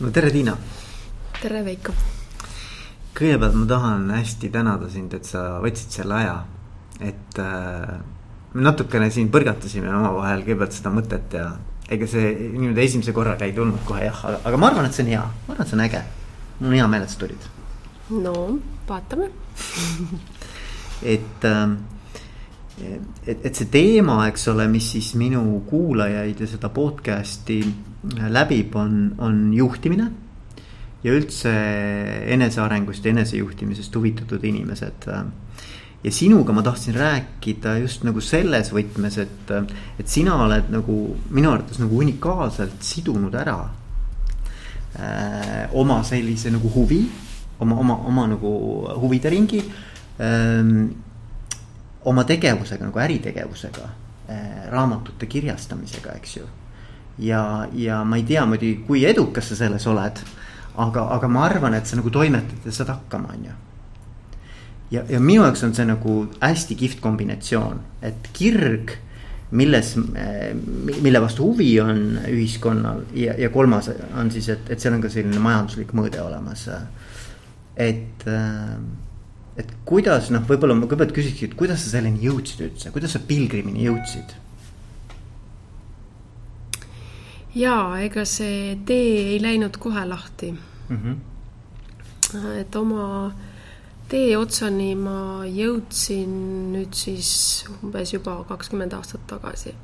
no tere, Tiina. tere, Veiko. kõigepealt ma tahan hästi tänada sind, et sa võtsid selle aja, et äh, natukene siin põrgatasime omavahel kõigepealt seda mõtet ja ega see niimoodi esimese korraga ei tulnud kohe jah, aga, aga ma arvan, et see on hea, ma arvan, et see on äge. mul on hea meel, et sa tulid. no vaatame et äh, et, et see teema, eks ole, mis siis minu kuulajaid ja seda podcast'i läbib, on, on juhtimine. ja üldse enesearengust ja enesejuhtimisest huvitatud inimesed. ja sinuga ma tahtsin rääkida just nagu selles võtmes, et, et sina oled nagu minu arvates nagu unikaalselt sidunud ära äh, oma sellise nagu huvi, oma, oma, oma nagu huvide ringi ähm, oma tegevusega nagu äritegevusega äh,, raamatute kirjastamisega, eks ju. Ja, ja ma ei tea muidugi, kui edukas sa selles oled, aga, aga ma arvan, et sa nagu toimetad ja saad hakkama, on ju. ja, ja minu jaoks on see nagu hästi kihvt kombinatsioon, et kirg milles, mille vastu huvi on ühiskonnal ja, ja kolmas on siis, et, et seal on ka selline majanduslik mõõde olemas. et äh, et kuidas noh, võib-olla ma kõigepealt küsikski, et kuidas sa selleni jõudsid üldse, kuidas sa pilgrimini jõudsid? Ja ega see tee ei läinud kohe lahti mm. -hmm. et oma tee otsani ma jõudsin nüüd siis umbes juba kakskümmend aastat tagasi.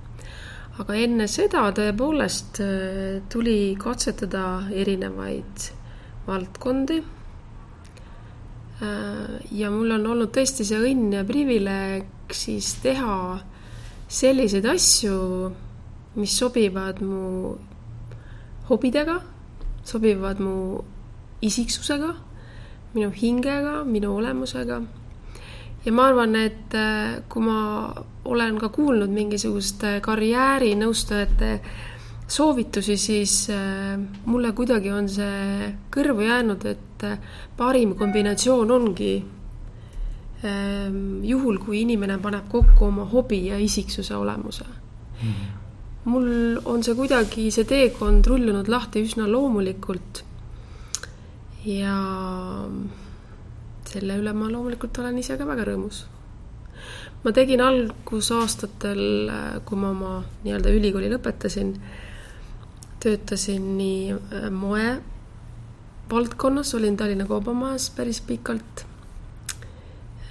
aga enne seda tõepoolest äh, tuli katsetada erinevaid valdkondi Äh, ja mul on olnud tõesti see õnn ja privileeg siis teha selliseid asju, mis sobivad mu hobidega, sobivad mu isiksusega, minu hingega, minu olemusega. ja ma arvan, et äh, kui ma olen ka kuulnud mingisuguste karjäärinõustajate soovitusi, siis äh, mulle kuidagi on see kõrvu jäänud, et äh, parim kombinatsioon ongi ähm, juhul, kui inimene paneb kokku oma hobi ja isiksuse olemuse mm.. Mul on see kuidagi, see teekond rullunud lahti üsna loomulikult. ja selle üle ma loomulikult olen ise ka väga rõõmus. ma tegin algusaastatel, kui ma oma nii-öelda ülikooli lõpetasin töötasin nii äh, moe valdkonnas, olin Tallinna Kaubamajas päris pikalt.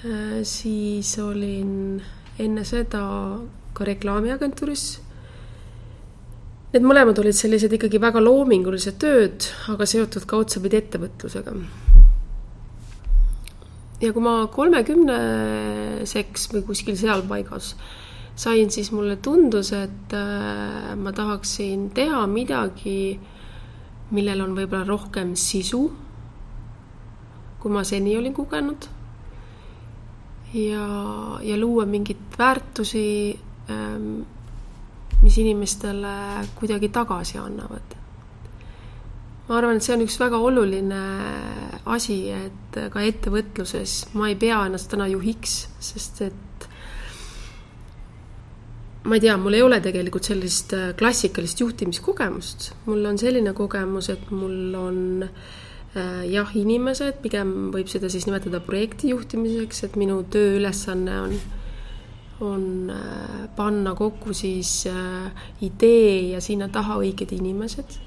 Äh, siis olin enne seda ka reklaamiagentuuris. Need mõlemad olid sellised ikkagi väga loomingulised tööd, aga seotud ka otsapidi ettevõtlusega. ja kui ma kolmekümneseks või kuskil seal paigas sain, siis mulle tundus, et äh, ma tahaksin teha midagi, millel on võib-olla rohkem sisu, kui ma seni olin kogenud. ja, ja luua mingeid väärtusi, ähm, mis inimestele kuidagi tagasi annavad. ma arvan, et see on üks väga oluline asi, et ka ettevõtluses ma ei pea ennast täna juhiks, sest et ma ei tea, mul ei ole tegelikult sellist äh, klassikalist juhtimiskogemust, mul on selline kogemus, et mul on äh, jah, inimesed, pigem võib seda siis nimetada projekti juhtimiseks, et minu tööülesanne on, on äh, panna kokku siis äh, idee ja sinna taha õiged inimesed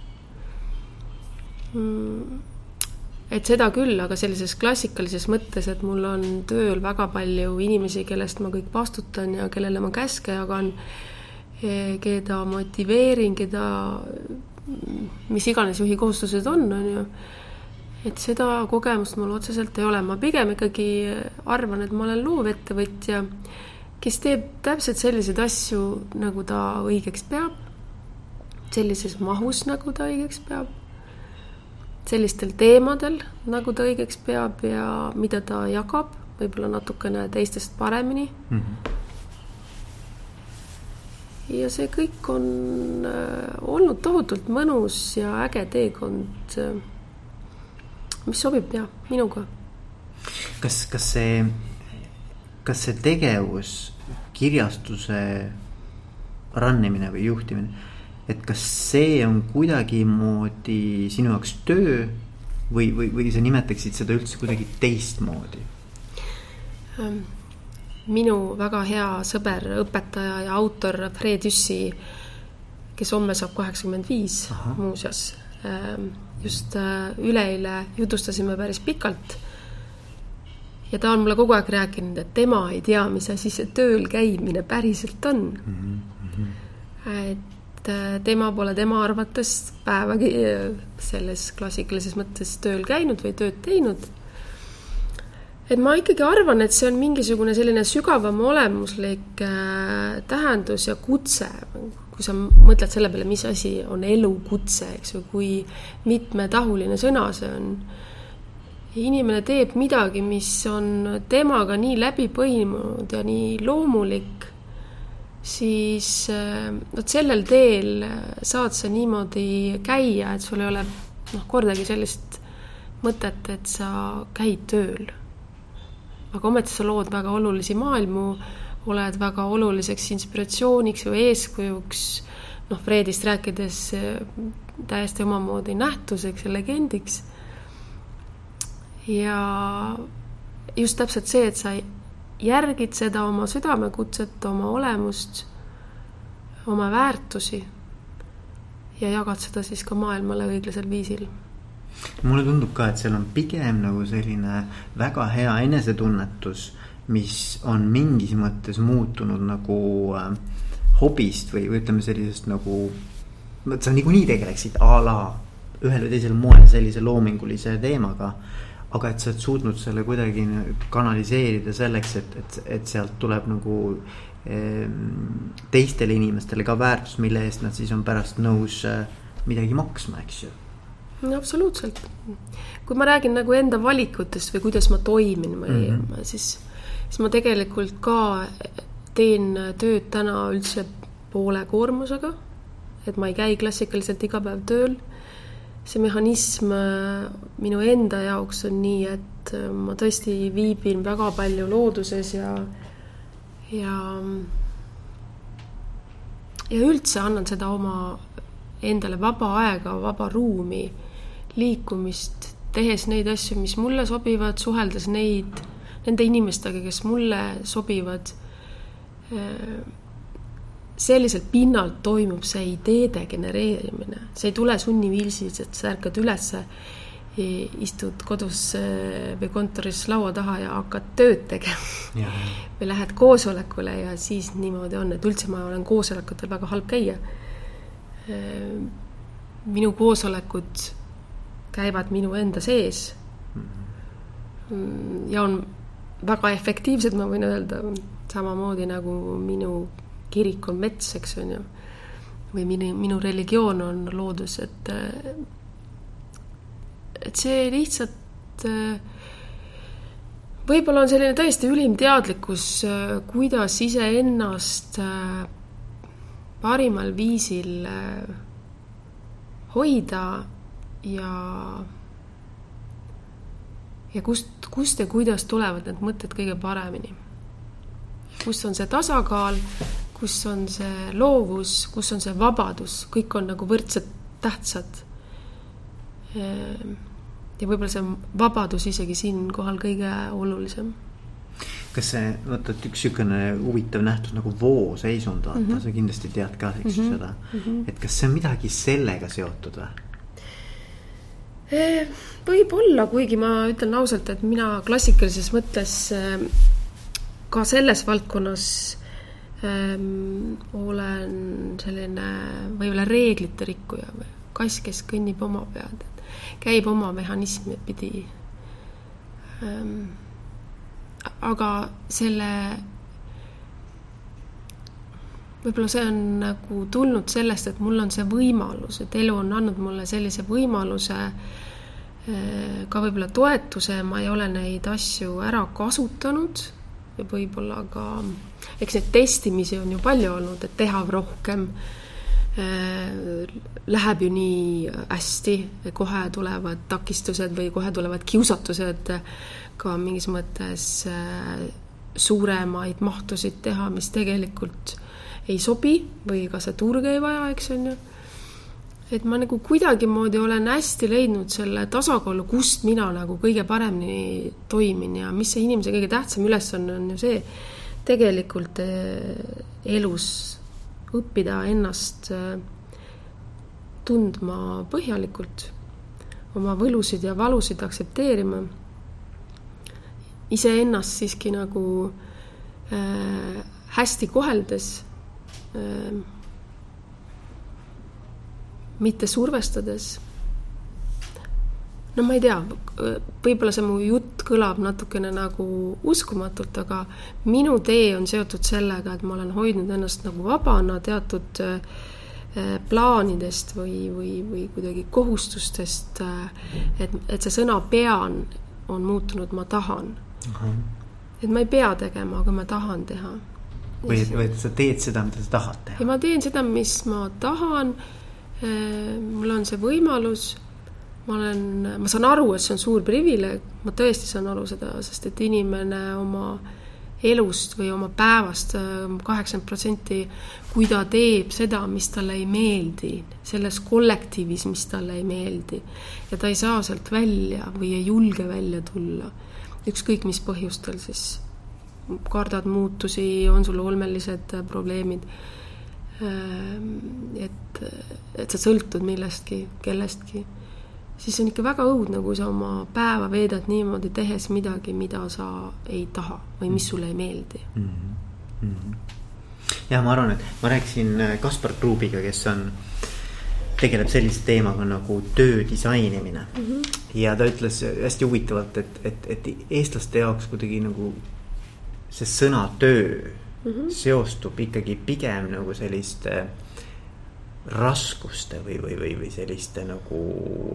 mm et seda küll, aga sellises klassikalises mõttes, et mul on tööl väga palju inimesi, kellest ma kõik vastutan ja kellele ma käske jagan, e, keda motiveerin, keda, mis iganes juhi kohustused on, on ju. et seda kogemust mul otseselt ei ole, ma pigem ikkagi arvan, et ma olen loovettevõtja, kes teeb täpselt selliseid asju, nagu ta õigeks peab, sellises mahus, nagu ta õigeks peab sellistel teemadel, nagu ta õigeks peab ja mida ta jagab, võib-olla natukene teistest paremini mm. -hmm. ja see kõik on äh, olnud tohutult mõnus ja äge teekond, mis sobib ja minuga. kas, kas see, kas see tegevus, kirjastuse run imine või juhtimine et kas see on kuidagimoodi sinu jaoks töö või, või, või sa nimetaksid seda üldse kuidagi teistmoodi? Ähm, minu väga hea sõber, õpetaja ja autor Fred Jüssi, kes homme saab kaheksakümmend viis muuseas, ähm, just äh, üleeile jutustasime päris pikalt. Ja ta on mulle kogu aeg rääkinud, et tema ei tea, mis asi see tööl käimine päriselt on mm. -hmm. et äh, tema pole tema arvates päevagi äh, selles klassikalises mõttes tööl käinud või tööd teinud. et ma ikkagi arvan, et see on mingisugune selline sügavam olemuslik äh, tähendus ja kutse, kui sa mõtled selle peale, mis asi on elukutse, eks ju, kui mitmetahuline sõna see on inimene teeb midagi, mis on temaga nii läbi põimunud ja nii loomulik siis äh, vot sellel teel äh, saad sa niimoodi käia, et sul ei ole noh, kordagi sellist mõtet, et sa käid tööl. aga ometi sa lood väga olulisi maailmu, oled väga oluliseks inspiratsiooniks või eeskujuks, noh, Fredist rääkides äh, täiesti omamoodi nähtuseks ja legendiks. Ja just täpselt see, et sa järgid seda oma südamekutset, oma olemust, oma väärtusi ja jagad seda siis ka maailmale õiglasel viisil. mulle tundub ka, et seal on pigem nagu selline väga hea enesetunnetus, mis on mingis mõttes muutunud nagu äh, hobist või, või ütleme sellisest nagu, sa niikuinii tegeleksid a la ühel või teisel moel sellise loomingulise teemaga aga et sa oled suutnud selle kuidagi kanaliseerida selleks, et, et, et sealt tuleb nagu ehm, teistele inimestele ka väärtus, mille eest nad siis on pärast nõus äh, midagi maksma, eks ju. no absoluutselt. kui ma räägin nagu enda valikutest või kuidas ma toimin või mm -hmm. siis, siis ma tegelikult ka teen tööd täna üldse poole koormusega. et ma ei käi klassikaliselt iga päev tööl see mehhanism äh, minu enda jaoks on nii, et äh, ma tõesti viibin väga palju looduses ja, ja, ja üldse annan seda oma endale vaba aega, vaba ruumi, liikumist, tehes neid asju, mis mulle sobivad, suheldes neid, nende inimestega, kes mulle sobivad äh, selliselt pinnalt toimub see ideede genereerimine, see ei tule sunniviisis, et sa ärkad ülesse, istud kodus eh, või kontoris laua taha ja hakkad tööd tegema. või lähed koosolekule ja siis niimoodi on, et üldse ma olen koosolekutel väga halb käia. Eh, minu koosolekud käivad minu enda sees. Mhm. ja on väga efektiivsed, ma võin öelda, samamoodi nagu minu kirik on mets, eks on ju. või minu, minu religioon on loodus, et, et see lihtsalt võib-olla on selline täiesti ülim teadlikkus, kuidas iseennast parimal viisil hoida ja ja kust, kust ja kuidas tulevad need mõtted kõige paremini. kus on see tasakaal kus on see loovus, kus on see vabadus, kõik on nagu võrdselt tähtsad. Ehm, ja võib-olla see vabadus isegi siinkohal kõige olulisem. kas see, vaata, et üks niisugune huvitav nähtus nagu vooseisund, vaata mm, -hmm. sa kindlasti tead ka, eks ju mm -hmm. seda mm. -hmm. et kas see on midagi sellega seotud või? Ehm, võib-olla, kuigi ma ütlen ausalt, et mina klassikalises mõttes ehm, ka selles valdkonnas ähm, olen selline võib-olla reeglite rikkuja või kass, kes kõnnib oma pead, käib oma mehhanismi pidi ähm,. aga selle, võib-olla see on nagu tulnud sellest, et mul on see võimalus, et elu on andnud mulle sellise võimaluse äh, ka võib-olla toetuse, ma ei ole neid asju ära kasutanud võib-olla ka, eks neid testimisi on ju palju olnud, et teha rohkem äh, läheb ju nii hästi, kohe tulevad takistused või kohe tulevad kiusatused ka mingis mõttes äh, suuremaid mahtusid teha, mis tegelikult ei sobi või ka see turg ei vaja, eks on ju. Et ma nagu kuidagimoodi olen hästi leidnud selle tasakaalu, kust mina nagu kõige paremini toimin ja mis see inimese kõige tähtsam ülesanne on ju see, tegelikult eh, elus õppida ennast eh, tundma põhjalikult, oma võlusid ja valusid aktsepteerima, iseennast siiski nagu äh, hästi koheldes äh, mitte survestades. no ma ei tea, võib-olla see mu jutt kõlab natukene nagu uskumatult, aga minu tee on seotud sellega, et ma olen hoidnud ennast nagu vabana teatud äh, plaanidest või, või, või kuidagi kohustustest. Äh, et, et see sõna pean on muutunud ma tahan. et ma ei pea tegema, aga ma tahan teha. või, või et sa teed seda, mida sa tahad teha. ja ma teen seda, mis ma tahan mul on see võimalus, ma olen, ma saan aru, et see on suur privileeg, ma tõesti saan aru seda, sest et inimene oma elust või oma päevast äh, kaheksakümmend protsenti, kui ta teeb seda, mis talle ei meeldi, selles kollektiivis, mis talle ei meeldi, ja ta ei saa sealt välja või ei julge välja tulla, ükskõik mis põhjustel siis, kardad muutusi, on sul olmelised probleemid. Ehm, et, et sa sõltud millestki, kellestki, siis on ikka väga õudne, kui sa oma päeva veedad niimoodi, tehes midagi, mida sa ei taha või mis sulle ei meeldi mm. -hmm. ja ma arvan, et ma rääkisin äh, Kaspar Kruubiga, kes on, tegeleb sellise teemaga nagu töö disainimine mm. -hmm. ja ta ütles hästi huvitavalt, et, et, et eestlaste jaoks kuidagi nagu see sõna töö mm -hmm. seostub ikkagi pigem nagu selliste raskuste või, või, või, või selliste nagu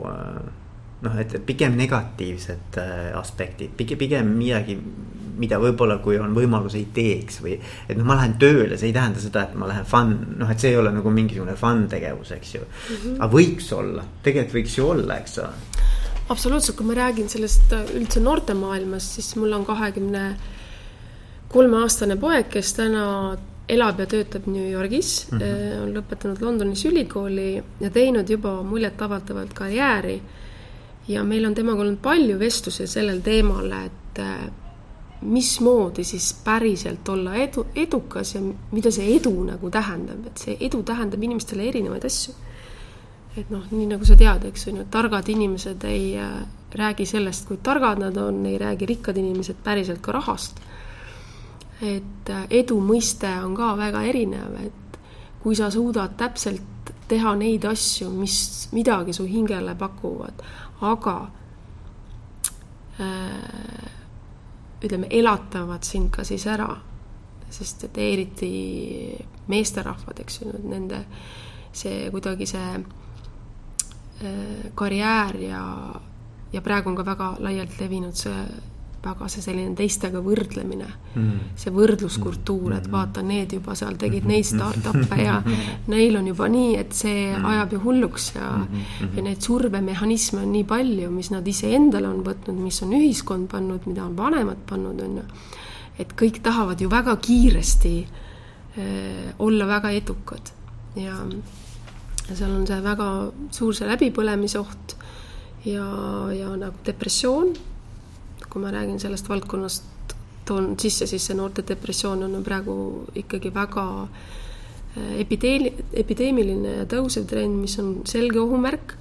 äh, noh, et pigem negatiivsed äh, aspektid, pigem, pigem midagi, mida võib-olla, kui on võimalus, ei teeks või. et noh, ma lähen tööle, see ei tähenda seda, et ma lähen fun, noh, et see ei ole nagu mingisugune fun tegevus, eks ju mm. -hmm. aga võiks olla, tegelikult võiks ju olla, eks ole. absoluutselt, kui ma räägin sellest äh, üldse noortemaailmast, siis mul on kahekümne 20 kolmeaastane poeg, kes täna elab ja töötab New Yorgis mm, -hmm. on lõpetanud Londonis ülikooli ja teinud juba muljetavaldavalt karjääri. ja meil on temaga olnud palju vestlusi sellel teemal, et eh, mismoodi siis päriselt olla edu, edukas ja mida see edu nagu tähendab, et see edu tähendab inimestele erinevaid asju. et noh, nii nagu sa tead, eks on ju, targad inimesed ei äh, räägi sellest, kui targad nad on, ei räägi rikkad inimesed päriselt ka rahast et äh, edu mõiste on ka väga erinev, et kui sa suudad täpselt teha neid asju, mis midagi su hingele pakuvad, aga äh, ütleme, elatavad sind ka siis ära, sest et eriti meesterahvad, eks ju, nende see kuidagi see äh, karjäär ja, ja praegu on ka väga laialt levinud see väga see selline teistega võrdlemine mm., see võrdluskultuur, et mm. vaata, need juba seal tegid neid startup'e ja neil on juba nii, et see mm. ajab ju hulluks ja mm-hmm. ja neid survemehhanisme on nii palju, mis nad iseendale on võtnud, mis on ühiskond pannud, mida on vanemad pannud, on ju. et kõik tahavad ju väga kiiresti äh, olla väga edukad ja, ja seal on see väga suur see läbipõlemise oht ja, ja nagu depressioon kui ma räägin sellest valdkonnast, toon sisse, siis see noorte depressioon on praegu ikkagi väga äh, epideemi-, epideemiline ja tõusev trend, mis on selge ohumärk.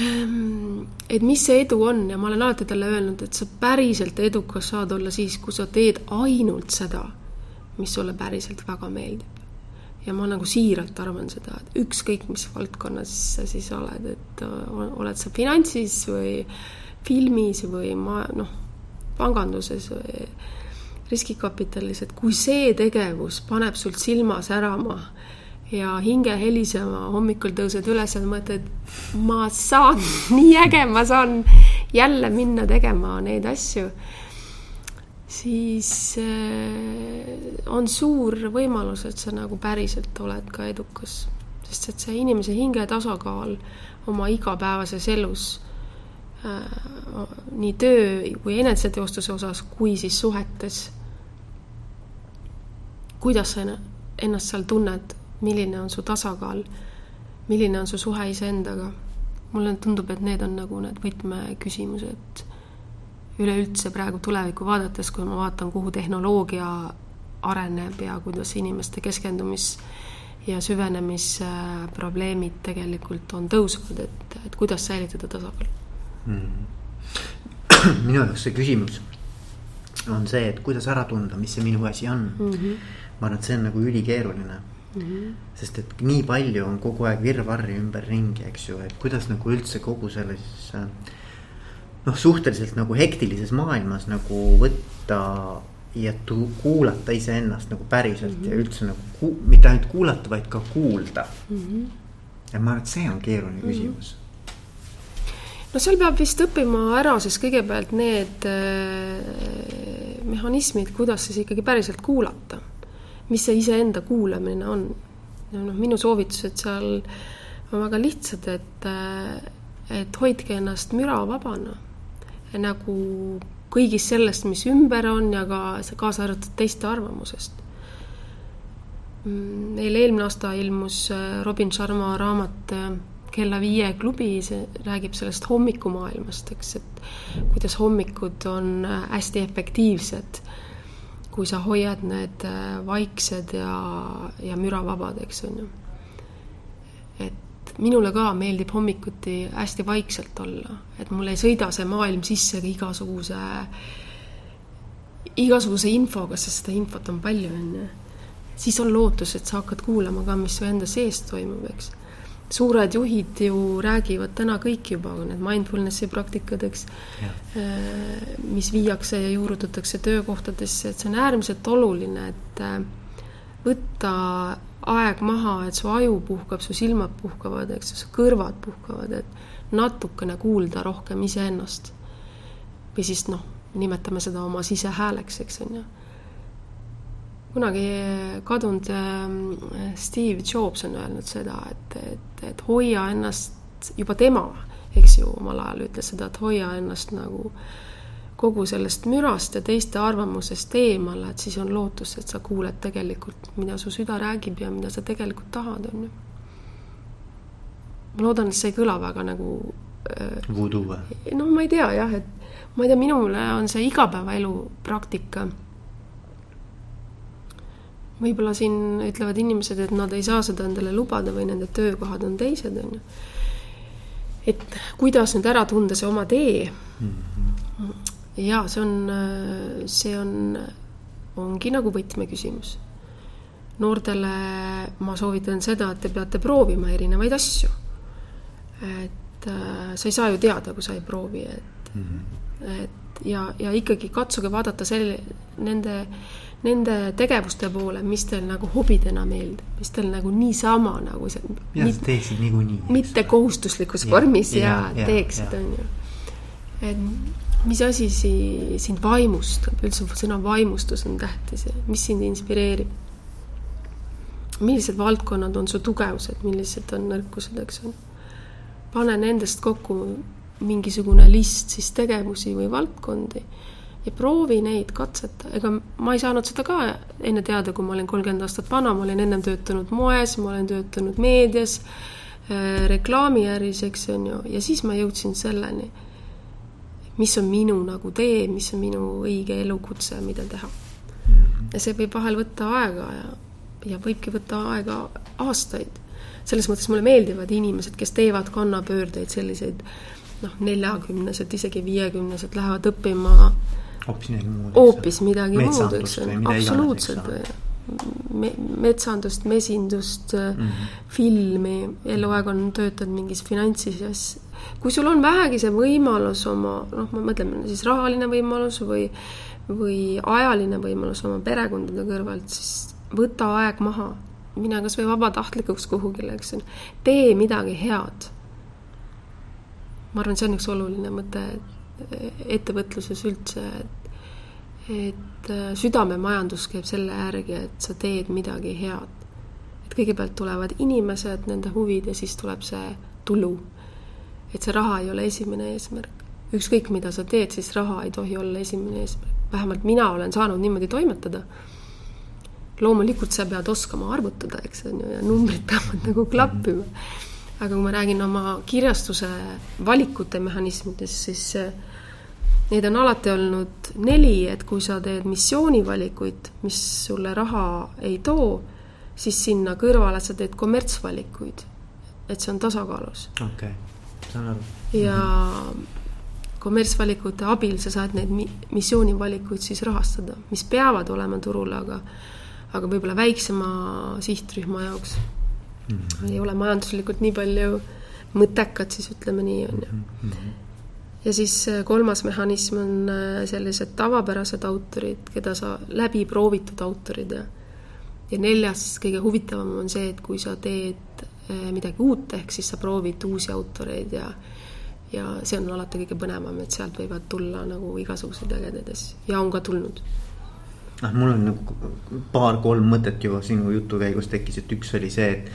Ehm, et mis see edu on ja ma olen alati talle öelnud, et sa päriselt edukas saad olla siis, kui sa teed ainult seda, mis sulle päriselt väga meeldib. ja ma nagu siiralt arvan seda, et ükskõik, mis valdkonnas sa siis oled, et äh, oled sa finantsis või filmis või ma noh, panganduses või riskikapitalis, et kui see tegevus paneb sul silma särama ja hinge helisema, hommikul tõused üles ja mõtled, ma saan, nii äge, ma saan jälle minna tegema neid asju, siis äh, on suur võimalus, et sa nagu päriselt oled ka edukas. sest et see inimese hinge tasakaal oma igapäevases elus nii töö kui eneseteostuse osas, kui siis suhetes. kuidas sa ennast seal tunned, milline on su tasakaal milline on su suhe iseendaga. mulle tundub, et need on nagu need võtmeküsimused üleüldse praegu tulevikku vaadates, kui ma vaatan, kuhu tehnoloogia areneb ja kuidas inimeste keskendumis ja süvenemisprobleemid tegelikult on tõusvad, et, et kuidas säilitada tasakaalu mm.? minu jaoks see küsimus on see, et kuidas ära tunda, mis see minu asi on mm. -hmm. ma arvan, et see on nagu ülikeeruline mm. -hmm. sest et nii palju on kogu aeg virvarri ümberringi, eks ju, et kuidas nagu üldse kogu selles noh, suhteliselt nagu hektilises maailmas nagu võtta ja tu-, kuulata iseennast nagu päriselt mm -hmm. ja üldse nagu ku-, mitte ainult kuulata, vaid ka kuulda mm. -hmm. ja ma arvan, et see on keeruline mm -hmm. küsimus no seal peab vist õppima ära siis kõigepealt need äh, mehhanismid, kuidas siis ikkagi päriselt kuulata. mis see iseenda kuulamine on. ja noh, minu soovitused seal on väga lihtsad, et, äh, et hoidke ennast müravabana. nagu kõigist sellest, mis ümber on ja ka kaasa arvatud teiste arvamusest. Mm, meil eelmine aasta ilmus äh, Robin Sharma raamat Kella viie klubi, see räägib sellest hommikumaailmast, eks, et kuidas hommikud on äh, hästi efektiivsed, kui sa hoiad need vaiksed ja, ja müravabad, eks on ju. et minule ka meeldib hommikuti hästi vaikselt olla, et mul ei sõida see maailm sisse igasuguse, igasuguse infoga, sest seda infot on palju, on ju. siis on lootus, et sa hakkad kuulama ka, mis su enda sees toimub, eks. Suured juhid ju räägivad täna kõik juba, need mindfulness'i praktikad, eks, äh, mis viiakse ja juurutatakse töökohtadesse, et see on äärmiselt oluline, et äh, võtta aeg maha, et su aju puhkab, su silmad puhkavad, eks su kõrvad puhkavad, et natukene kuulda rohkem iseennast. või siis noh, nimetame seda oma sisehääleks, eks on ju. Kunagi kadunud ähm, Steve Jobs on öelnud seda, et, et, et hoia ennast, juba tema, eks ju, omal ajal ütles seda, et hoia ennast nagu kogu sellest mürast ja teiste arvamusest eemale, et siis on lootus, et sa kuuled tegelikult, mida su süda räägib ja mida sa tegelikult tahad, on ju. ma loodan, et see ei kõla väga nagu äh,. Voodoo või? noh, ma ei tea jah, et ma ei tea, minule on see igapäevaelu praktika. Võib-olla siin ütlevad inimesed, et nad ei saa seda endale lubada või nende töökohad on teised, on ju. et kuidas nüüd ära tunda see oma tee mm. -hmm jaa, see on, see on, ongi nagu võtmeküsimus. noortele ma soovitan seda, et te peate proovima erinevaid asju. et äh, sa ei saa ju teada, kui sa ei proovi, et mm, -hmm. et ja, ja ikkagi katsuge vaadata selle, nende, nende tegevuste poole, mis teil nagu hobidena meeldib, mis teil nagu niisama nagu see. ja sa teeksid niikuinii. mitte kohustuslikus ja, vormis ja, ja, ja teeksid, on ju. et mis asi si-, sind vaimustab, üldse sõna vaimustus on tähtis ja mis sind inspireerib? millised valdkonnad on su tugevused, millised on nõrkused, eks ole. pane nendest kokku mingisugune list siis tegevusi või valdkondi ja proovi neid katseta, ega ma ei saanud seda ka enne teada, kui ma olin kolmkümmend aastat vana, ma olin ennem töötanud moes, ma olen töötanud meedias, äh, reklaamiäris, eks on ju, ja siis ma jõudsin selleni mis on minu nagu tee, mis on minu õige elukutse, mida teha. Mhm. ja see võib vahel võtta aega ja, ja võibki võtta aega aastaid. selles mõttes mulle meeldivad inimesed, kes teevad kannapöördeid, selliseid noh, neljakümnesed, isegi viiekümnesed lähevad õppima hoopis midagi muud. hoopis midagi muud, eks ju, absoluutselt. me, metsandust, mesindust mm, -hmm. filmi, eluaeg on töötanud mingis finantsis, kui sul on vähegi see võimalus oma, noh, ma mõtlen siis rahaline võimalus või, või ajaline võimalus oma perekondade kõrvalt, siis võta aeg maha, mine kasvõi vabatahtlikuks kuhugile, eks ju, tee midagi head. ma arvan, see on üks oluline mõte ettevõtluses üldse, et, et südamemajandus käib selle järgi, et sa teed midagi head. et kõigepealt tulevad inimesed, nende huvid ja siis tuleb see tulu et see raha ei ole esimene eesmärk. ükskõik, mida sa teed, siis raha ei tohi olla esimene eesmärk. vähemalt mina olen saanud niimoodi toimetada. loomulikult sa pead oskama arvutada, eks on ju, ja numbrid peavad nagu klappima. aga kui ma räägin oma kirjastuse valikute mehhanismidest, siis neid on alati olnud neli, et kui sa teed missioonivalikuid, mis sulle raha ei too, siis sinna kõrvale sa teed kommertsvalikuid. et see on tasakaalus. okei okay., saan aru. ja -hmm kommertsvalikute abil sa saad neid missioonivalikuid siis rahastada, mis peavad olema turul, aga aga võib-olla väiksema sihtrühma jaoks mm -hmm. ei ole majanduslikult nii palju mõttekad, siis ütleme nii, on ju. Ja siis äh, kolmas mehhanism on äh, sellised tavapärased autorid, keda sa, läbiproovitud autorid ja ja neljas, kõige huvitavam on see, et kui sa teed äh, midagi uut, ehk siis sa proovid uusi autoreid ja ja see on alati kõige põnevam, et sealt võivad tulla nagu igasuguseid ägedaid asju ja on ka tulnud. noh, mul on nagu paar-kolm mõtet juba sinu jutu käigus tekkis, et üks oli see, et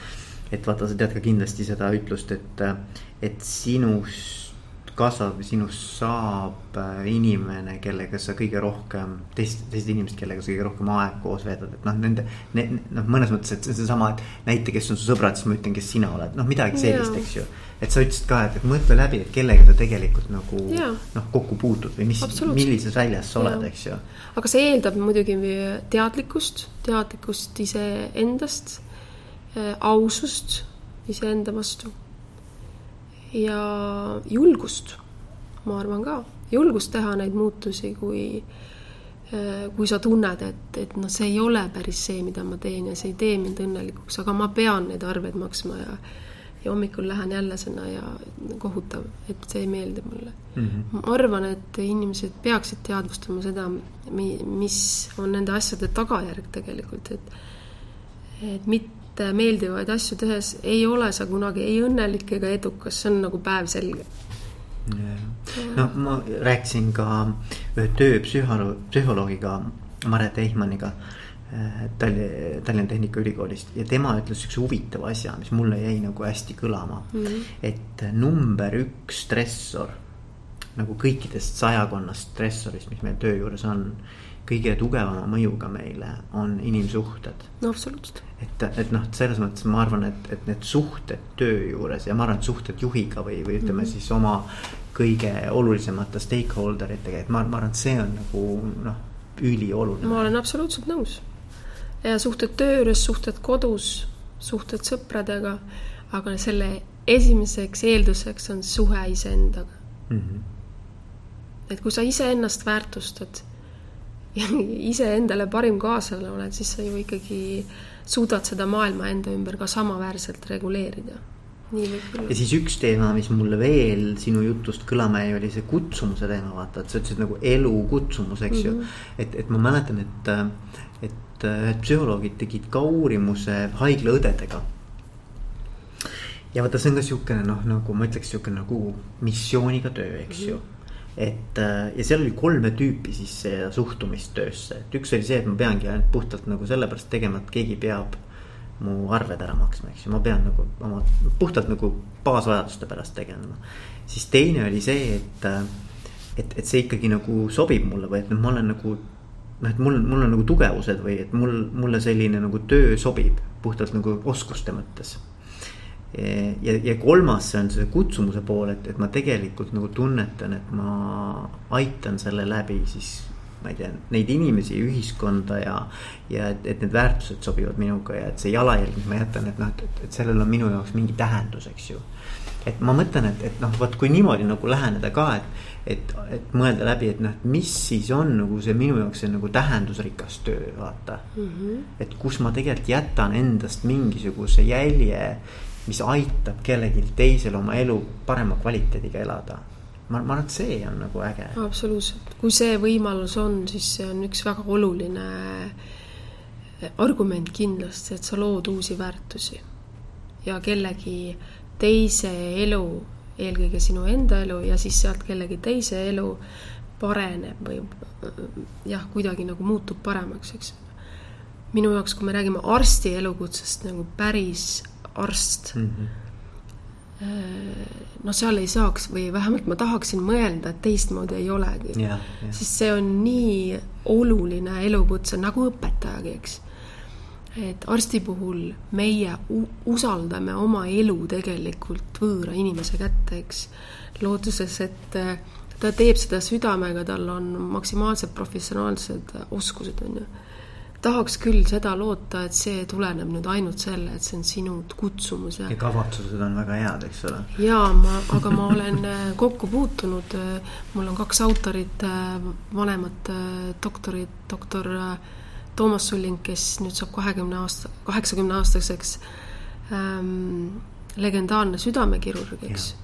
et vaata, sa tead ka kindlasti seda ütlust, et, et sinust kasvab ja sinust saab äh, inimene, kellega sa kõige rohkem, teist, teised inimesed, kellega sa kõige rohkem aega koos veedad, et noh, nende ne,. noh, mõnes mõttes, et seesama, et näita, kes on su sõbrad, siis ma ütlen, kes sina oled, noh, midagi sellist, eks ju. et sa ütlesid ka, et, et mõtle läbi, et kellega sa tegelikult nagu noh, kokku puutud või mis, millises väljas sa oled, eks ju. aga see eeldab muidugi teadlikkust, teadlikkust iseendast, äh, ausust iseenda vastu ja julgust, ma arvan ka, julgust teha neid muutusi, kui äh, kui sa tunned, et, et noh, see ei ole päris see, mida ma teen ja see ei tee mind õnnelikuks, aga ma pean neid arveid maksma ja ja hommikul lähen jälle sinna ja kohutav, et see ei meeldi mulle mm. -hmm. ma arvan, et inimesed peaksid teadvustama seda, mis on nende asjade tagajärg tegelikult, et et mitte et meeldivaid asju tehes ei ole sa kunagi ei õnnelik ega edukas, see on nagu päevselge. no ma rääkisin ka ühe tööpsühholoog, psühholoogiga, Maret Eichmanniga äh, Tallinna, Tallinna Tehnikaülikoolist ja tema ütles üks huvitava asja, mis mulle jäi nagu hästi kõlama mm. -hmm. et number üks stressor nagu kõikidest sajakonnast stressorist, mis meil töö juures on kõige tugevama mõjuga meile on inimsuhted. no absoluutselt. Et, et noh, selles mõttes ma arvan, et, et need suhted töö juures ja ma arvan, et suhted juhiga või, või ütleme mm -hmm. siis oma kõige olulisemate stakeholder itega, et ma, ma arvan, et see on nagu noh, ülioluline. ma olen absoluutselt nõus. ja suhted töö juures, suhted kodus, suhted sõpradega, aga selle esimeseks eelduseks on suhe iseendaga mm. -hmm. et kui sa iseennast väärtustad ja iseendale parim kaaslane oled, siis sa ju ikkagi suudad seda maailma enda ümber ka samaväärselt reguleerida. ja siis üks teema, mis mulle veel sinu jutust kõlama jäi, oli see kutsumuse teema, vaata, et sa ütlesid nagu elukutsumus, eks mm -hmm. ju. Mhm. et, et ma mäletan, et, et ühed psühholoogid tegid ka uurimuse haiglaõdedega ja vaata, see on ka siukene noh, nagu ma ütleks, siukene nagu missiooniga töö, eks mm -hmm. ju et äh, ja seal oli kolme tüüpi siis suhtumist töösse, et üks oli see, et ma peangi ainult puhtalt nagu sellepärast tegema, et keegi peab mu arved ära maksma, eks ju, ma pean nagu oma puhtalt nagu baasvajaduste pärast tegelema. siis teine oli see, et, äh, et, et see ikkagi nagu sobib mulle või et ma olen nagu noh, et mul, mul on nagu tugevused või et mul, mulle selline nagu töö sobib puhtalt nagu oskuste mõttes ja, ja kolmas, see on see kutsumuse pool, et, et ma tegelikult nagu tunnetan, et ma aitan selle läbi siis ma ei tea, neid inimesi, ühiskonda ja, ja et, et need väärtused sobivad minuga ja et see jalajälg, mis ma jätan, et noh, et, et sellel on minu jaoks mingi tähendus, eks ju. et ma mõtlen, et, et noh, vot kui niimoodi nagu läheneda ka, et, et, et mõelda läbi, et noh, et mis siis on nagu see minu jaoks see nagu tähendusrikas töö, vaata mm. -hmm. et kus ma tegelikult jätan endast mingisuguse jälje mis aitab kellelgi teisel oma elu parema kvaliteediga elada. ma, ma arvan, et see on nagu äge. absoluutselt, kui see võimalus on, siis see on üks väga oluline argument kindlasti, et sa lood uusi väärtusi ja kellegi teise elu, eelkõige sinu enda elu ja siis sealt kellegi teise elu pareneb või jah, kuidagi nagu muutub paremaks, eks. minu jaoks, kui me räägime arsti elukutsest nagu päris arst mm. -hmm no seal ei saaks või vähemalt ma tahaksin mõelda, et teistmoodi ei olegi. sest see on nii oluline elukutse nagu õpetajagi, eks. et arsti puhul meie usaldame oma elu tegelikult võõra inimese kätte, eks. lootuses, et äh, ta teeb seda südamega, tal on maksimaalselt professionaalsed oskused, on ju tahaks küll seda loota, et see tuleneb nüüd ainult selle, et see on sinu kutsumus ja. ja kavatsused on väga head, eks ole. jaa, ma, aga ma olen äh, kokku puutunud, äh, mul on kaks autorit, äh, vanemat doktorit, doktor Toomas Sulling, kes nüüd saab kahekümne aasta, kaheksakümne aastaseks ähm,, legendaarne südamekirurg, eks.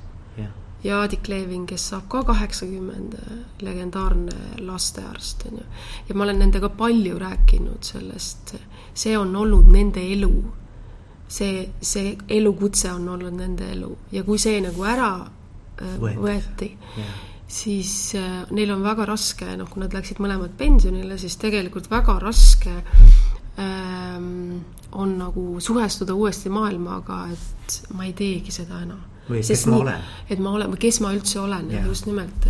Ja Aadik Levin, kes saab ka kaheksakümmend, legendaarne lastearst, on ju. ja ma olen nendega palju rääkinud sellest, see on olnud nende elu. see, see elukutse on olnud nende elu ja kui see nagu ära äh, võeti, võeti, siis äh, neil on väga raske, noh, kui nad läksid mõlemad pensionile, siis tegelikult väga raske ähm, on nagu suhestuda uuesti maailmaga, et ma ei teegi seda enam või kes ma nii, olen. et ma olen, või kes ma üldse olen just nimelt.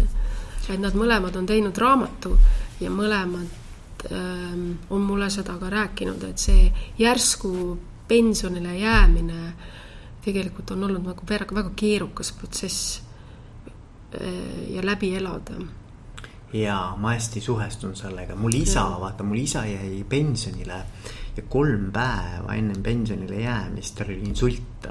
et nad mõlemad on teinud raamatu ja mõlemad ähm, on mulle seda ka rääkinud, et see järsku pensionile jäämine tegelikult on olnud nagu väga, väga keerukas protsess äh, ja läbi elada jaa, ma hästi suhestun sellega, mul isa, vaata, mul isa jäi pensionile ja kolm päeva ennem pensionile jäämist tal oli insult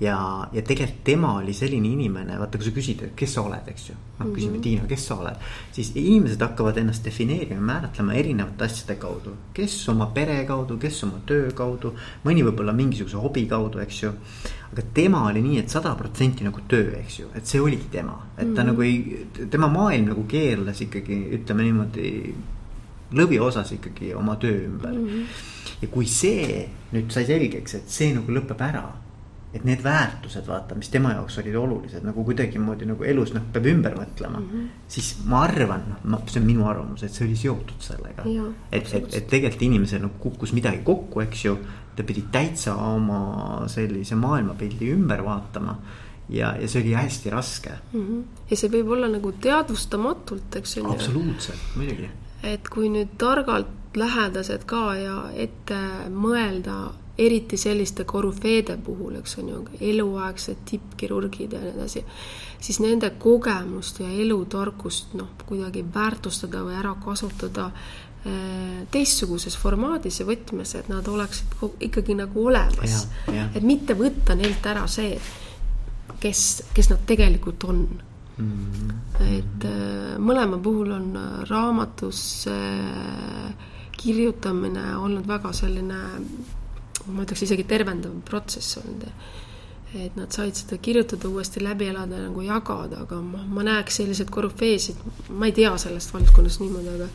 ja, ja tegelikult tema oli selline inimene, vaata, kui sa küsid, et kes sa oled, eks ju. noh, küsime mm -hmm. Tiina, kes sa oled, siis inimesed hakkavad ennast defineerima, määratlema erinevate asjade kaudu. kes oma pere kaudu, kes oma töö kaudu, mõni võib-olla mingisuguse hobi kaudu, eks ju. aga tema oli nii, et sada protsenti nagu töö, eks ju, et see oligi tema, et ta mm -hmm. nagu ei, tema maailm nagu keerles ikkagi, ütleme niimoodi lõviosas ikkagi oma töö ümber mm. -hmm. ja kui see nüüd sai selgeks, et see nagu lõpeb ära et need väärtused, vaata, mis tema jaoks olid olulised nagu kuidagimoodi nagu elus noh, peab ümber mõtlema mm. -hmm. siis ma arvan, noh, see on minu arvamus, et see oli seotud sellega. et, et, et tegelikult inimesel nagu kukkus midagi kokku, eks ju. ta pidi täitsa oma sellise maailmapildi ümber vaatama. ja, ja see oli hästi raske mm. -hmm. ja see võib olla nagu teadvustamatult, eks ju. absoluutselt, muidugi. et kui nüüd targalt lähedased ka ja ette mõelda eriti selliste korüfeede puhul, eks on ju, eluaegsed tippkirurgid ja nii edasi, siis nende kogemust ja elutarkust noh, kuidagi väärtustada või ära kasutada eh, teistsuguses formaadis ja võtmes, et nad oleksid ikkagi nagu olemas. et mitte võtta neilt ära see, kes, kes nad tegelikult on mm. -hmm. et äh, mõlema puhul on raamatus äh, kirjutamine olnud väga selline ma ütleks isegi tervendav protsess olnud. et nad said seda kirjutada, uuesti läbi elada, nagu jagada, aga ma, ma näeks selliseid korüfeesid, ma ei tea sellest valdkonnast niimoodi, aga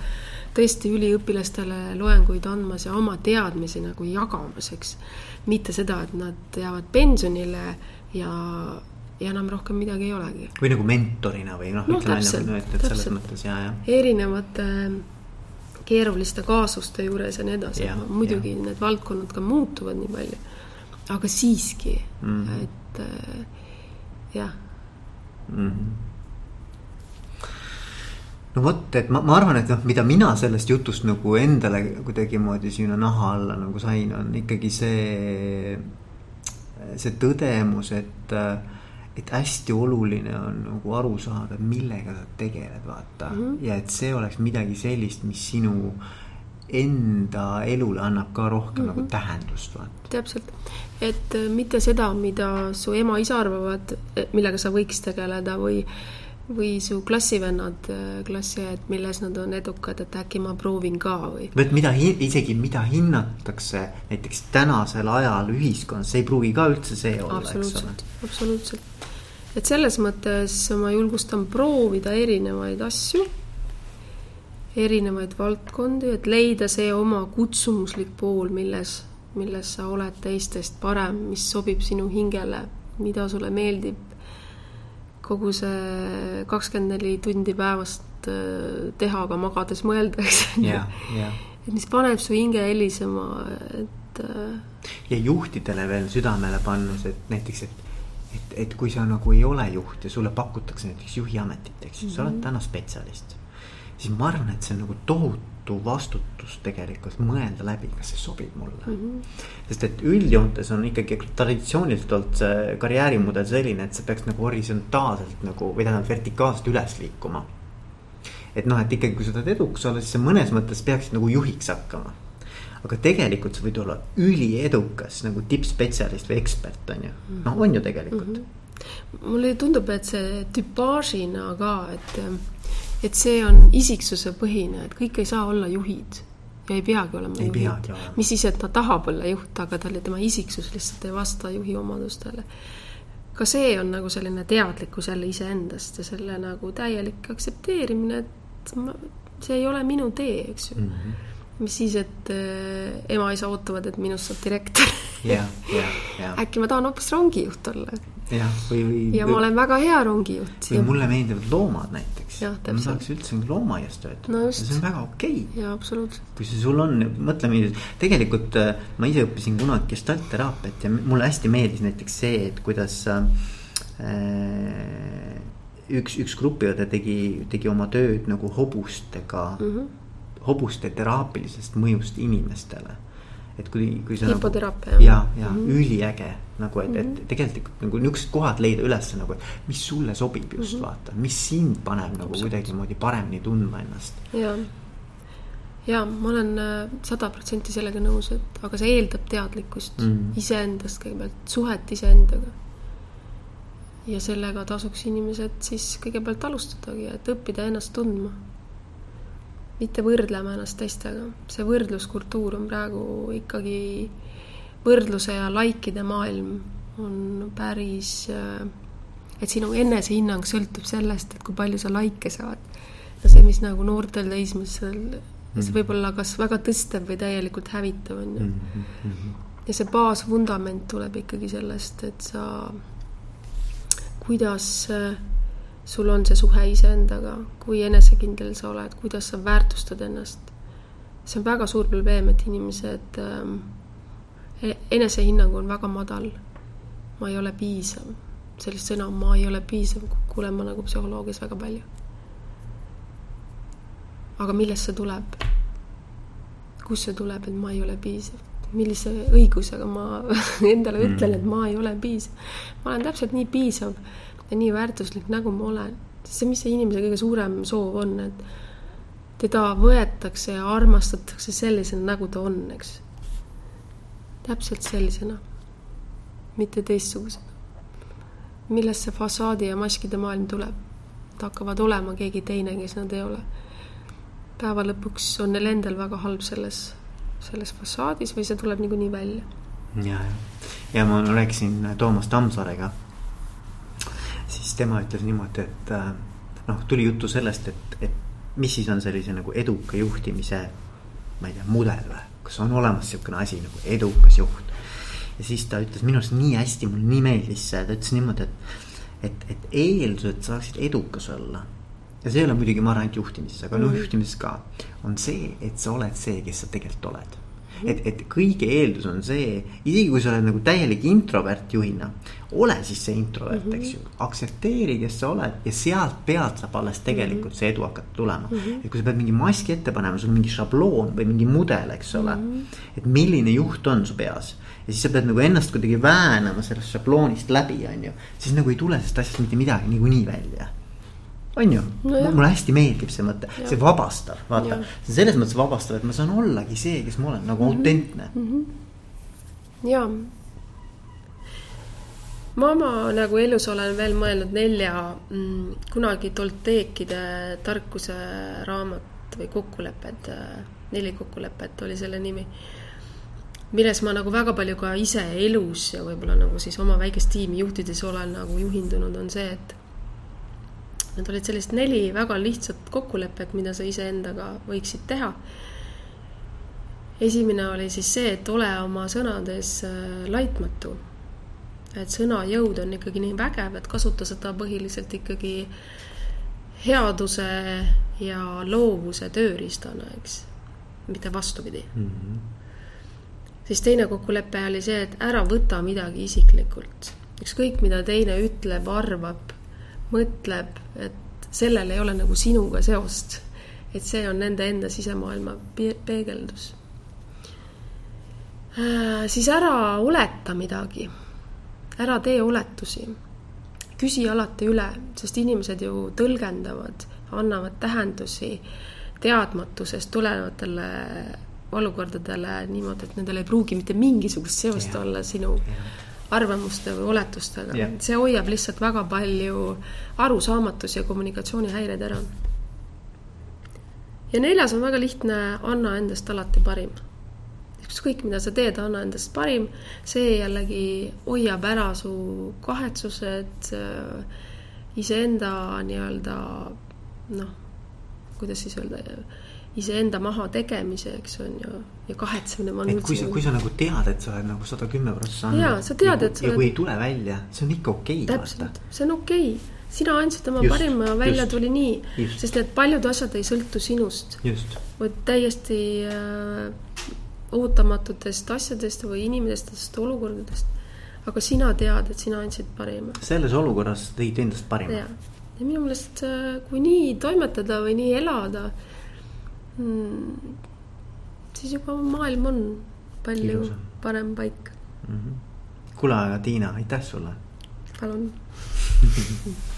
tõesti üliõpilastele loenguid andmas ja oma teadmisi nagu jagamas, eks. mitte seda, et nad jäävad pensionile ja ja enam rohkem midagi ei olegi. või nagu mentorina või noh no,, mõttes ja, ja. erinevate äh, keeruliste kaasuste juures ja nii edasi, muidugi ja. need valdkonnad ka muutuvad nii palju. aga siiski mm, -hmm. et äh, jah mm. -hmm no vot, et ma, ma arvan, et noh, mida mina sellest jutust nagu endale kuidagimoodi sinna naha alla nagu sain, on ikkagi see, see tõdemus, et äh, et hästi oluline on nagu aru saada, millega sa tegeled, vaata mm. -hmm. ja et see oleks midagi sellist, mis sinu enda elule annab ka rohkem mm -hmm. nagu mhm. tähendust, vaata. täpselt, et äh, mitte seda, mida su ema-isa arvavad, millega sa võiks tegeleda või või su klassivennad, äh, klassiõed, milles nad on edukad, et äkki ma proovin ka või? või et mida, isegi mida hinnatakse näiteks tänasel ajal ühiskonnas, see ei pruugi ka üldse see olla, eks ole. absoluutselt, et selles mõttes ma julgustan proovida erinevaid asju, erinevaid valdkondi, et leida see oma kutsumuslik pool, milles, milles sa oled teistest parem, mis sobib sinu hingele, mida sulle meeldib kogu see kakskümmend neli tundi päevast äh, teha, aga magades mõelda, eks ju. et mis paneb su hinge helisema, et. Äh, ja juhtidele veel südamele pannes, et näiteks, et, et, et kui sa nagu ei ole juht ja sulle pakutakse näiteks juhiametit, eks ju mm -hmm., sa oled mhm. täna spetsialist. siis ma arvan, et see on nagu tohutu vastutus tegelikult mõelda läbi, kas see sobib mulle mm. -hmm. sest et üldjoontes on ikkagi traditsiooniliselt olnud see karjäärimudel selline, et see peaks nagu horisontaalselt nagu või tähendab vertikaalselt üles liikuma. et noh, et ikkagi, kui sa tahad edukas olla, siis sa mõnes mõttes peaksid nagu juhiks hakkama. Aga tegelikult sa võid olla üliedukas nagu tippspetsialist või ekspert on ju, noh on ju tegelikult mm. -hmm mulle tundub, et see tüpaažina ka, et et see on isiksuse põhine, et kõik ei saa olla juhid ja ei peagi olema ei juhid. mis siis, et ta tahab olla juht, aga talle tema isiksus lihtsalt ei vasta juhi omadustele. ka see on nagu selline teadlikkus jälle iseendast ja selle nagu täielik aktsepteerimine, et ma, see ei ole minu tee, eks ju mm. -hmm mis siis, et äh, ema-isa ootavad, et minust saab direktor. äkki ma tahan hoopis rongijuht olla jah, või, või. ja ma olen väga hea rongijuht. või mulle meeldivad loomad näiteks. ma tahaks üldse loomaaias töötada no. see on väga okei okay.. jaa, absoluutselt. kui see sul on, mõtle, tegelikult äh, ma ise õppisin kunagi gestaltteraapiat ja mulle hästi meeldis näiteks see, et kuidas äh, üks, üks grupiõde tegi, tegi oma tööd nagu hobustega mm, -hmm. Hobuste teraapilisest mõjust inimestele et kui, kui sa hipoteraapia nagu,. ja, ja mm -hmm. üliäge nagu, et, et mhm. tegelikult nagu niisugused kohad leida üles nagu, et mis sulle sobib just mm -hmm. vaata, mis sind paneb nagu kuidagimoodi paremini tundma ennast. ja, ja ma olen äh, sada protsenti sellega nõus, et aga see eeldab teadlikkust mm -hmm. iseendast kõigepealt, suhet iseendaga. ja sellega tasuks inimesed siis kõigepealt alustadagi, et õppida ennast tundma mitte võrdlema ennast teistega, see võrdluskultuur on praegu ikkagi, võrdluse ja likeide maailm on päris, et sinu enesehinnang sõltub sellest, et kui palju sa likee saad. ja see, mis nagu noortel teismelistel, see mhm. võib olla kas väga tõstev või täielikult hävitav, on ju. Mhm, mhm, ja see baasvundament tuleb ikkagi sellest, et sa, kuidas sul on see suhe iseendaga, kui enesekindel sa oled, kuidas sa väärtustad ennast. see on väga suur probleem, et inimesed ähm,, enesehinnang on väga madal. ma ei ole piisav, sellist sõna ma ei ole piisav, kuulen ma nagu psühholoogias väga palju. aga millest see tuleb? kust see tuleb, et ma ei ole piisav? millise õigusega ma endale ütlen, et ma ei ole piisav? ma olen täpselt nii piisav ja nii väärtuslik, nagu ma olen. see, mis see inimese kõige suurem soov on, et teda võetakse ja armastatakse sellisena, nagu ta on, eks. täpselt sellisena, mitte teistsugusena. millest see fassaadi ja maskide maailm tuleb? Nad hakkavad olema keegi teine, kes nad ei ole. päeva lõpuks on neil endal väga halb selles, selles fassaadis või see tuleb niikuinii välja. ja, ja, ja ma rääkisin Toomas Tammsaarega siis tema ütles niimoodi, et äh, noh, tuli juttu sellest, et, et mis siis on sellise nagu eduka juhtimise, ma ei tea, mudel või, kas on olemas niisugune asi nagu edukas juht. ja siis ta ütles minu arust nii hästi, mulle nii meeldis see, ta ütles niimoodi, et, et, et eeldus, et saaksid edukas olla. ja see ei ole muidugi, ma arvan, ainult juhtimises, aga mm. juhtimises ka, on see, et sa oled see, kes sa tegelikult oled et, et kõige eeldus on see, isegi kui sa oled nagu täielik introvert juhina, ole siis see introvert mm, -hmm. eks ju, aktsepteeri, kes sa oled ja sealt pealt saab alles tegelikult mm -hmm. see edu hakata tulema mm. -hmm. et kui sa pead mingi maski ette panema, sul on mingi šabloon või mingi mudel, eks ole mm. -hmm. et milline juht on su peas ja siis sa pead nagu ennast kuidagi väänama sellest šabloonist läbi, on ju, siis nagu ei tule sellest asjast mitte midagi niikuinii välja on ju no, mulle hästi meeldib see mõte, see vabastav, vaata, see on selles mõttes vabastav, et ma saan ollagi see, kes ma olen, nagu mm -hmm. autentne mm. -hmm. ja. ma oma nagu elus olen veel mõelnud nelja mm, kunagi Tolteekide tarkuse raamat või kokkulepped, neli kokkulepet oli selle nimi milles ma nagu väga palju ka ise elus ja võib-olla nagu siis oma väikest tiimi juhtides olen nagu juhindunud, on see, et Need olid sellised neli väga lihtsat kokkulepet, mida sa iseendaga võiksid teha. esimene oli siis see, et ole oma sõnades äh, laitmatu. et sõna jõud on ikkagi nii vägev, et kasuta seda põhiliselt ikkagi headuse ja loovuse tööriistana, eks, mitte vastupidi mm. -hmm. siis teine kokkulepe oli see, et ära võta midagi isiklikult, ükskõik mida teine ütleb, arvab mõtleb, et sellel ei ole nagu sinuga seost. et see on nende enda sisemaailma pe- peegeldus äh,. siis ära oleta midagi, ära tee oletusi, küsi alati üle, sest inimesed ju tõlgendavad, annavad tähendusi teadmatusest tulenevatele olukordadele niimoodi, et nendel ei pruugi mitte mingisugust seost Jah. olla sinu arvamuste või oletustega Jah. see hoiab lihtsalt väga palju arusaamatusi ja kommunikatsioonihäireid ära. ja neljas on väga lihtne, anna endast alati parim. ükskõik, mida sa teed, anna endast parim, see jällegi hoiab ära su kahetsused, iseenda nii-öelda noh, kuidas siis öelda, iseenda mahategemise, eks on ju, ja kahetsemine. et kui sa, kui sa nagu tead, et sa oled nagu sada kümme prossa andnud. Jaa, sa tead, et sa ja oled- kui ei tule välja, see on ikka okei okay, täpselt, see on okei okay. sina andsid oma Just, parima, välja just. tuli nii sest et paljud asjad ei sõltu sinust, vaid täiesti äh, ootamatutest asjadest või inimestest, olukordadest. aga sina tead, et sina andsid parima selles olukorras tõid endast parima ja, ja minu meelest, kui nii toimetada või nii elada hmm,, siis juba maailm on palju Ilusam. parem paik, mm. -hmm. kuule, aga Tiina, aitäh sulle palun